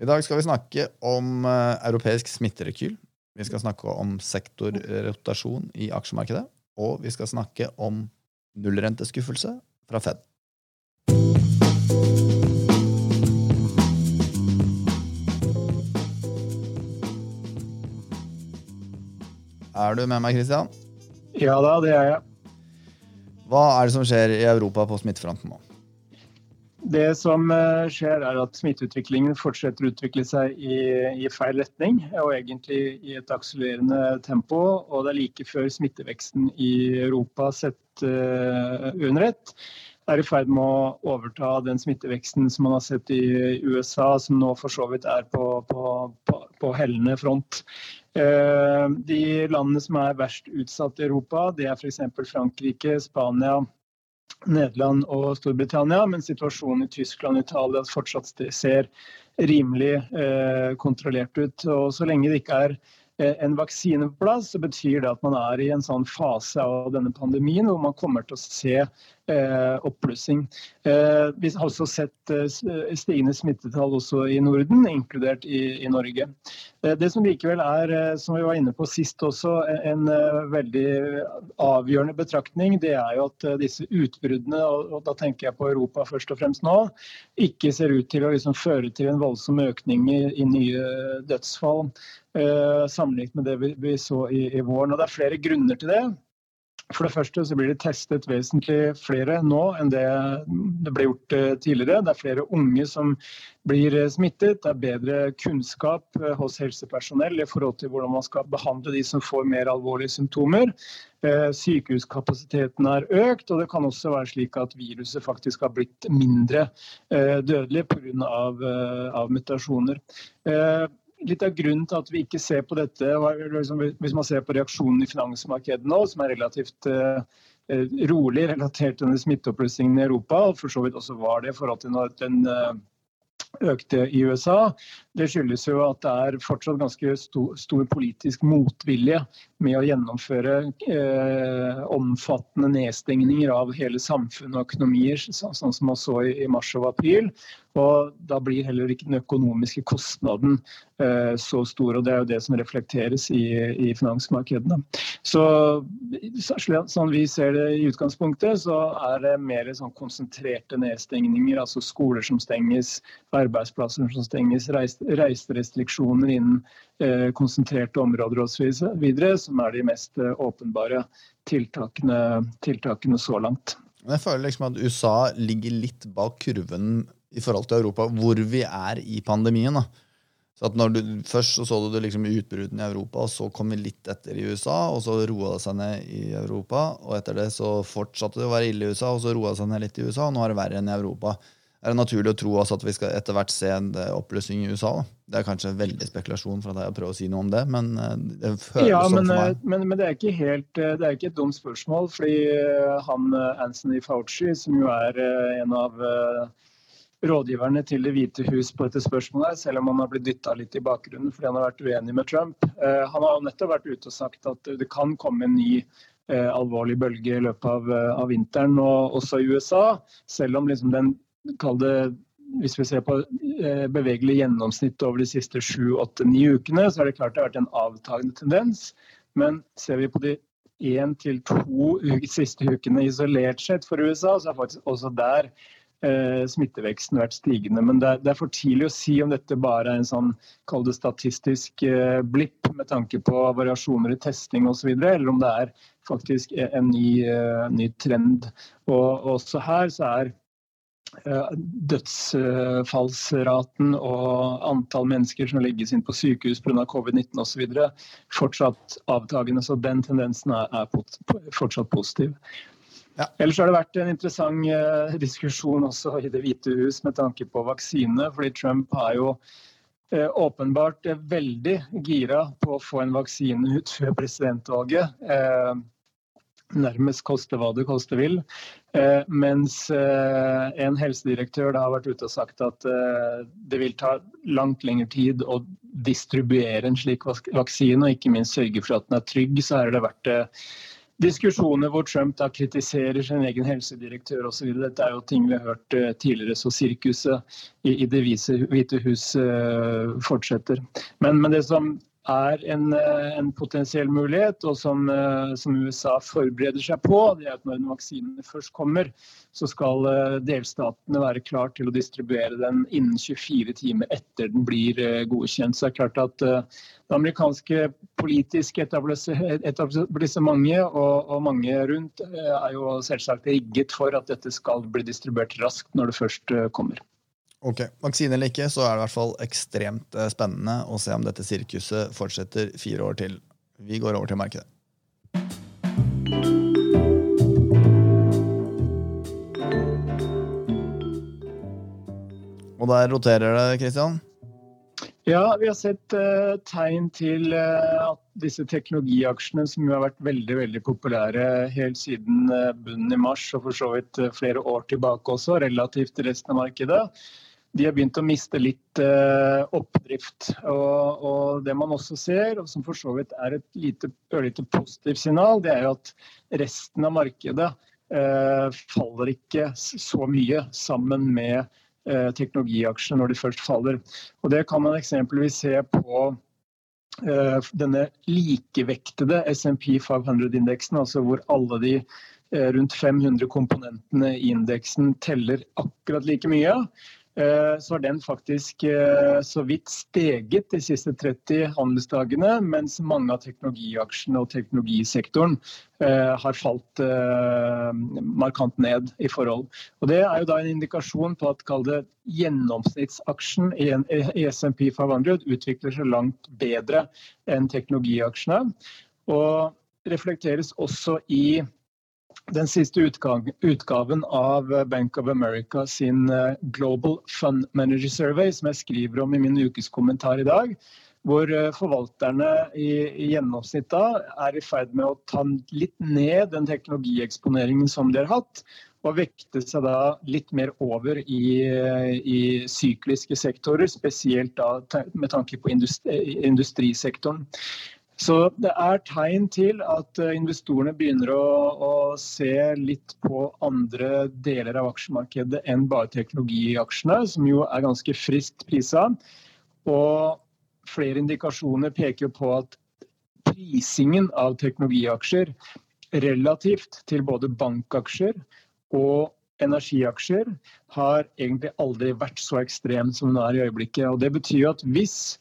I dag skal vi snakke om uh, europeisk smitterekyl. Vi skal snakke om sektorrotasjon i aksjemarkedet. Og vi skal snakke om nullrenteskuffelse fra Fed. Er du med meg, Christian? Ja da, det er jeg. Hva er det som skjer i Europa på smittefronten nå? Det som eh, skjer, er at smitteutviklingen fortsetter å utvikle seg i, i, feil retning, og egentlig i et akselererende tempo. Og det er like før smitteveksten i Europa sett uh, under ett er i ferd med å overta den smitteveksten som man har sett i USA, som nå for så vidt er på, på, på, på hellende front. Uh, de landene som er verst utsatt i Europa, det er f.eks. Frankrike, Spania, Nederland og Storbritannia, men situasjonen i Tyskland og Italia fortsatt ser rimelig eh, kontrollert ut. Og Så lenge det ikke er eh, en vaksine på plass, så betyr det at man er i en sånn fase av denne pandemien hvor man kommer til å se oppblussing. Eh, vi har også sett eh, stigende smittetall også i Norden, inkludert i, i Norge. Det som likevel er, som vi var inne på sist også, en veldig avgjørende betraktning, det er jo at disse utbruddene, og da tenker jeg på Europa først og fremst nå, ikke ser ut til å liksom føre til en voldsom økning i, i nye dødsfall. Sammenlignet med det vi, så i våren. Og Det er flere grunner til det. For det første så blir det testet vesentlig flere nå enn det det ble gjort eh, tidligere. Det er flere unge som blir eh, smittet. Det er bedre kunnskap eh, hos helsepersonell i forhold til hvordan man skal behandle de som får mer alvorlige symptomer. Sykehuskapasiteten er økt, og det kan også være slik at viruset faktisk har blitt mindre dødelig pga. Av, av mutasjoner litt av grunnen til at vi ikke ser på dette, liksom, hvis man ser på reaksjonen i finansmarkedet nå, som er relativt uh, rolig relatert til denne smitteoppblussingen i Europa, og for så vidt også var det i forhold til den uh, økte i USA, det skyldes jo at det er fortsatt ganske stor, politisk motvilje med å gjennomføre eh, omfattende nedstengninger av hele samfunnet og økonomier, sånn som man så i, i mars og april. Og da blir heller ikke den økonomiske kostnaden eh, så stor. og Det er jo det som reflekteres i, i finansmarkedene. Så sånn vi ser det i utgangspunktet, så er det mer sånn konsentrerte nedstengninger. Altså skoler som stenges, arbeidsplasser som stenges, reiserestriksjoner innen eh, konsentrerte områder osv. Som er de mest eh, åpenbare tiltakene, tiltakene så langt. Jeg føler liksom at USA ligger litt bak kurven i forhold til Europa, hvor vi er i pandemien. da. Så at når du, Først så, så du liksom utbruddene i Europa, og så kom vi litt etter i USA. og Så roa det seg ned i Europa, og etter det så fortsatte det å være ille i USA, og så roa det seg ned litt i USA, og nå er det verre enn i Europa. Er det naturlig å tro også at vi skal etter hvert se en oppløsning i USA? da? Det er kanskje veldig spekulasjon fra deg å prøve å si noe om det, men eh, det føles ja, sånn for meg. Men, men, det, er ikke helt, det er ikke et dumt spørsmål, fordi han Anthony Fauci, som jo er en av rådgiverne til Det hvite hus på dette spørsmålet, selv om han har blitt dytta litt i bakgrunnen fordi han har vært uenig med Trump. Eh, han har nettopp vært ute og sagt at det kan komme en ny eh, alvorlig bølge i løpet av, eh, av vinteren, og også i USA. Selv om liksom den kalde hvis vi ser på bevegelig gjennomsnitt over de siste sju, åtte, ni ukene, så er det klart det har vært en avtagende tendens. Men ser vi på de én til to siste ukene isolert sett for USA, så er faktisk også der eh, smitteveksten vært stigende. Men det er, det er, for tidlig å si om dette bare er en sånn kall det statistisk eh, blipp med tanke på variasjoner i testing osv., eller om det er faktisk en ny, eh, ny trend. Og også her så er eh, dødsfallsraten og antall mennesker som legges inn på sykehus pga. covid-19 osv. fortsatt avtagende. Så den tendensen er, fortsatt positiv. Ja. Ellers har det vært en interessant uh, diskusjon også i Det hvite hus med tanke på vaksine. fordi Trump har jo uh, åpenbart veldig gira på å få en vaksine ut før presidentvalget. Nærmest koste hva det koste vil. mens en helsedirektør har vært ute og sagt at det vil ta langt lengre tid å distribuere en slik vaksine, og ikke minst sørge for at den er trygg. Så har det vært diskusjoner hvor Trump da kritiserer sin egen helsedirektør osv. Dette er jo ting vi har hørt eh, tidligere, så sirkuset i, i Det hvite hus fortsetter. Men, men, det som er en, eh, en potensiell mulighet, og som, uh, som, USA forbereder seg på, det er at når vaksinene først kommer, så skal uh, delstatene være klar til å distribuere den innen 24 timer etter den blir godkjent. Så det er klart at det amerikanske politiske etablissementet og, og mange rundt eh, er jo selvsagt rigget for at dette skal bli distribuert raskt når det først eh, kommer. Ok, Vaksine eller ikke, så er det i hvert fall ekstremt eh, spennende å se om dette sirkuset fortsetter fire år til. Vi går over til markedet. Og der roterer det, Kristian? Ja, vi har sett uh, tegn til uh, at disse teknologiaksjene, som jo har vært veldig veldig populære helt siden uh, bunnen i mars, og for så vidt flere år tilbake også, relativt til resten av markedet, de har begynt å miste litt oppdrift. Og, og, det man også ser, og som for så vidt er et lite, ørlite positivt signal, det er jo at resten av markedet faller ikke så mye sammen med Eh, teknologiaksjene når de først faller. Og Det kan man eksempelvis se på eh, denne likevektede SMP 500-indeksen, altså hvor alle de eh, rundt 500 komponentene i indeksen teller akkurat like mye. Eh, så har den faktisk eh, så vidt steget de siste 30 handelsdagene, mens mange av teknologiaksjene og teknologisektoren eh, har falt markant ned i forhold. Og Det er jo da en indikasjon på at det, gjennomsnittsaksjen i SMP 500 utvikler seg langt bedre enn teknologiaksjene. Og reflekteres også i den siste utgaven av Bank of America sin eh, Global Fund Manager Survey, som jeg skriver om i min ukeskommentar i dag, hvor eh, forvalterne i, i gjennomsnitt da er i ferd med å ta litt ned den teknologieksponeringen som de har hatt, og vekte seg da litt mer over i, i sykliske sektorer, spesielt da med tanke på industri, industrisektoren. Så det er tegn til at eh, investorene begynner å, å, se litt på andre deler av aksjemarkedet enn bare teknologiaksjene, som jo er ganske friskt prisa. Og flere indikasjoner peker på at prisingen av teknologiaksjer relativt til både bankaksjer og energiaksjer har egentlig aldri vært så ekstrem som den er i øyeblikket. Og Det betyr at hvis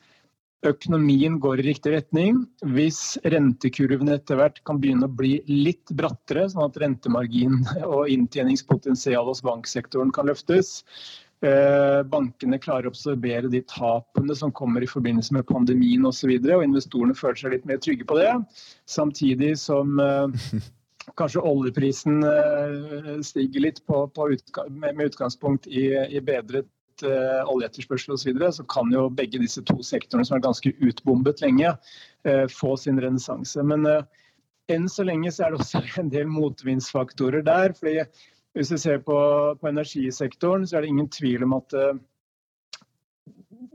økonomien går i riktig retning, hvis rentekurven etter hvert kan begynne å bli litt brattere, sånn at rentemargin og inntjeningspotensial hos banksektoren kan løftes, eh, bankene klarer å absorbere de tapene som kommer i forbindelse med pandemien osv., og, og investorene føler seg litt mer trygge på det. Samtidig som eh, kanskje oljeprisen eh, stiger litt på, på utga med utgangspunkt i, i bedret uh, oljeetterspørsel osv., så, videre, så kan jo begge disse to sektorene, som er ganske utbombet lenge, uh, få sin renessanse. Men uh, enn så lenge så er det også en del motvindsfaktorer der. fordi Hvis vi ser på, på energisektoren, så er det ingen tvil om at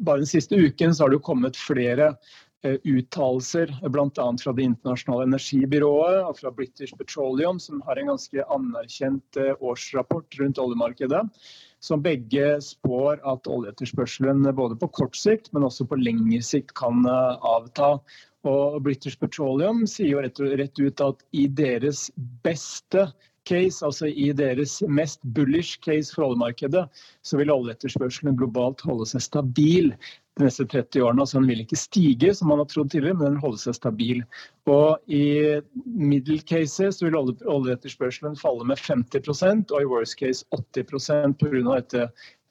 bare den siste uken så har det jo kommet flere uttalelser, bl.a. fra Det internasjonale energibyrået og fra British Petroleum, som har en ganske anerkjent årsrapport rundt oljemarkedet som begge spår at oljeetterspørselen både på kort sikt, men også på lengre sikt kan eh, avta. Og British Petroleum sier jo rett, rett ut at i deres beste case, altså i deres mest bullish case for oljemarkedet, så vil oljeetterspørselen globalt holde seg stabil de neste 30 årene. Altså den vil ikke stige, som man har trodd tidligere, men den holder seg stabil. Og I middle cases vil oljeetterspørselen falle med 50% og i worst case 80 pga. dette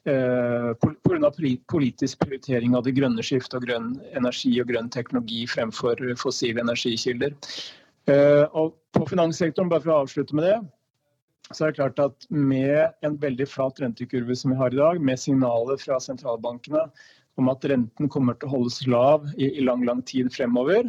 eh, Pga. politisk prioritering av det grønne skiftet og grønn energi og grønn teknologi fremfor fossile energikilder. Eh, og på finanssektoren, bare for å avslutte med det, så er det klart at med en veldig flat rentekurve som vi har i dag, med signaler fra sentralbankene om at renten kommer til å holdes lav i, i lang, lang tid fremover.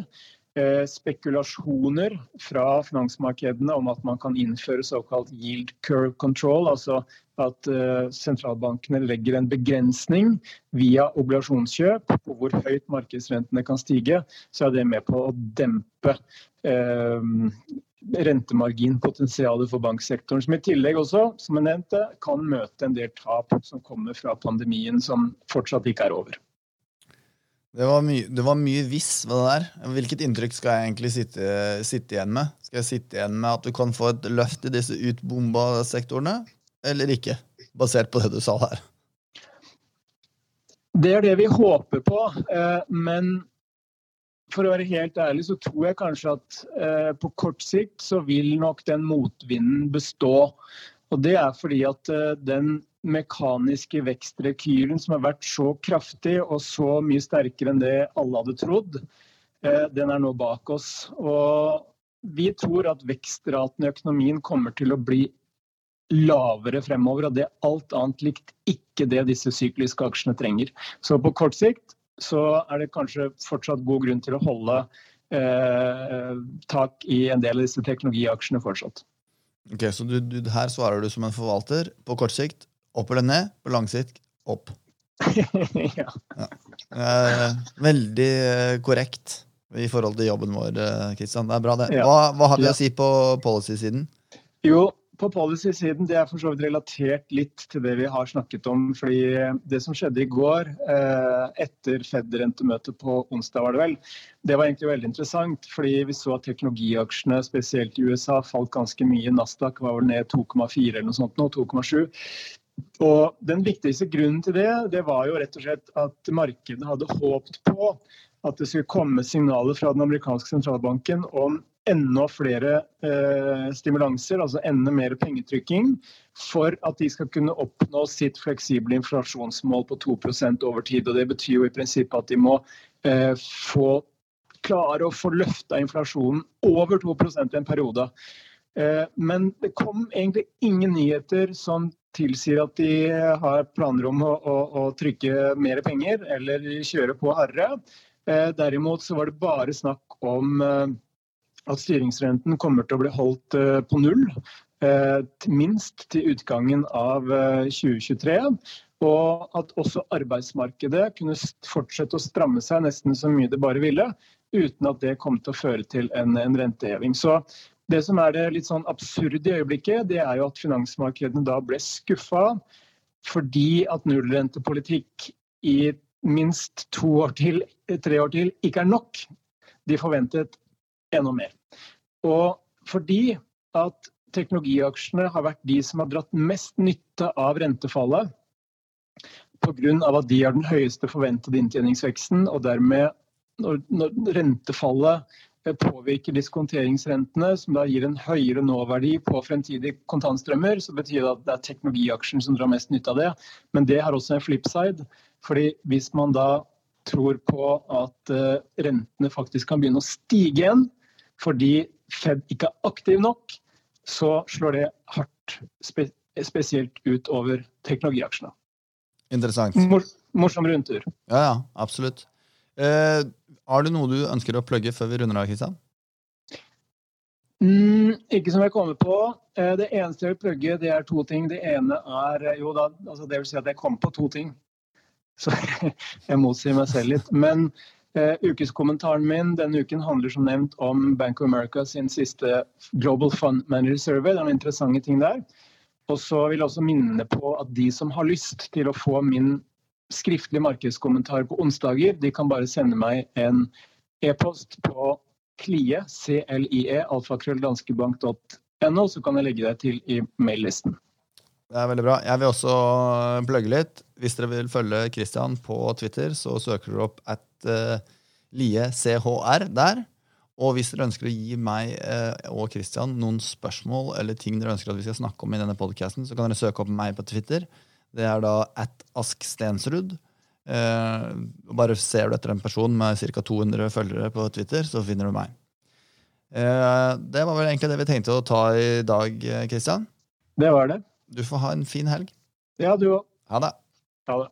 Eh, spekulasjoner fra finansmarkedene om at man kan innføre såkalt yield curve control, altså at eh, sentralbankene legger en begrensning via obligasjonskjøp på hvor høyt markedsrentene kan stige, så er det med på å dempe eh, rentemarginpotensialet for banksektoren, som i tillegg også, som jeg nevnte, kan møte en del tap som kommer fra pandemien, som fortsatt ikke er over. Det var, mye, det var mye hvis ved det der. Hvilket inntrykk skal jeg egentlig sitte, sitte, igjen med? Skal jeg sitte igjen med at du kan få et løft i disse utbomba sektorene, eller ikke? Basert på det du sa her. Det er det vi håper på, eh, men for å være helt ærlig så tror jeg kanskje at eh, på kort sikt så vil nok den motvinden bestå. Og det er fordi at eh, den mekaniske vekstrekylen som har vært så kraftig og så mye sterkere enn det alle hadde trodd, eh, den er nå bak oss. Og vi tror at vekstraten i økonomien kommer til å bli lavere fremover. Og det er alt annet likt ikke det disse sykliske aksjene trenger. Så på kort sikt så er det kanskje fortsatt god grunn til å holde eh, tak i en del av disse teknologiaksjene fortsatt. Ok, Så du, du, her svarer du som en forvalter. På kort sikt opp eller ned, på lang sikt opp. ja. ja. Eh, veldig eh, korrekt i forhold til jobben vår, Kristian. Eh, det er bra, det. Hva, hva har vi å si på policy-siden? Jo, på policy-siden det er for så vidt relatert litt til det vi har snakket om. fordi Det som skjedde i går, eh, etter Fed-rentemøtet på onsdag, var det vel, det var egentlig veldig interessant. fordi Vi så at teknologiaksjene, spesielt i USA, falt ganske mye. Nasdaq var vel ned 2,4 eller noe sånt nå, 2,7. Og Den viktigste grunnen til det det var jo rett og slett at markedet hadde håpt på at det skulle komme signaler fra den amerikanske sentralbanken om enda flere eh, stimulanser, altså enda mer pengetrykking, for at de skal kunne oppnå sitt fleksible inflasjonsmål på 2% over tid. Og Det betyr jo i prinsippet at de må eh, få klare å få løfta inflasjonen over 2% i en periode. Eh, men det kom egentlig ingen nyheter som tilsier at de har planer om å, å, å trykke mer penger eller kjøre på hardere. Eh, derimot så var det bare snakk om eh, at styringsrenten kommer til å bli holdt eh, på null. Minst til utgangen av 2023. Eh, og at også arbeidsmarkedet kunne fortsette å stramme seg nesten så mye det bare ville, uten at det kom til å føre til en, en renteheving. Så det som er det litt sånn absurde i øyeblikket, det er jo at finansmarkedene da ble skuffa fordi at nullrentepolitikk i minst to år til, tre år til ikke er nok. De forventet enda mer. Og fordi at teknologiaksjene har vært de som har dratt mest nytte av rentefallet, pga. at de har den høyeste forventede inntjeningsveksten, og dermed når, når rentefallet eh, påvirker diskonteringsrentene, som da gir en høyere nåverdi på fremtidige kontantstrømmer, så betyr det at det er teknologiaksjen som drar mest nytte av det. Men det har også en flipside. Fordi hvis man da tror på at uh, rentene faktisk kan begynne å stige igjen, fordi Fed ikke er aktiv nok, så slår det hardt spe spesielt ut over teknologiaksjene. Interessant. Mor morsom rundtur. Ja, ja, absolutt. Eh, har du noe du ønsker å plugge før vi runder av, Kristian? Mm, ikke som jeg kommer på. Eh, det eneste jeg vil plugge, det er to ting. Det ene er jo da, altså det vil si at jeg kom på to ting. Så jeg motsier meg selv litt. Men Uh, ukeskommentaren min denne uken handler som nevnt om Bank of America sin siste Global Fund Manager Survey. Det er noen interessante ting der. Og så vil jeg også minne på at de som har lyst til å få min skriftlige markedskommentar på onsdager, de kan bare sende meg en e-post på klie, C-L-I-E, alfakrølldanskebank.no, så kan jeg legge deg til i maillisten. Det er veldig bra. Jeg vil også plugge litt. Hvis dere vil følge Christian på Twitter, så søker dere opp at uh, Lie CHR der. Og hvis dere ønsker å gi meg uh, og Christian noen spørsmål eller ting dere ønsker at vi skal snakke om i denne podcasten, så kan dere søke opp meg på Twitter. Det er da at Ask Stensrud. Uh, bare ser du etter en person med ca. 200 følgere på Twitter, så finner du meg. Uh, det var vel egentlig det vi tenkte å ta i dag, Christian. Det var det. Du får ha en fin helg. Ja, du òg. Ha det. Ha det.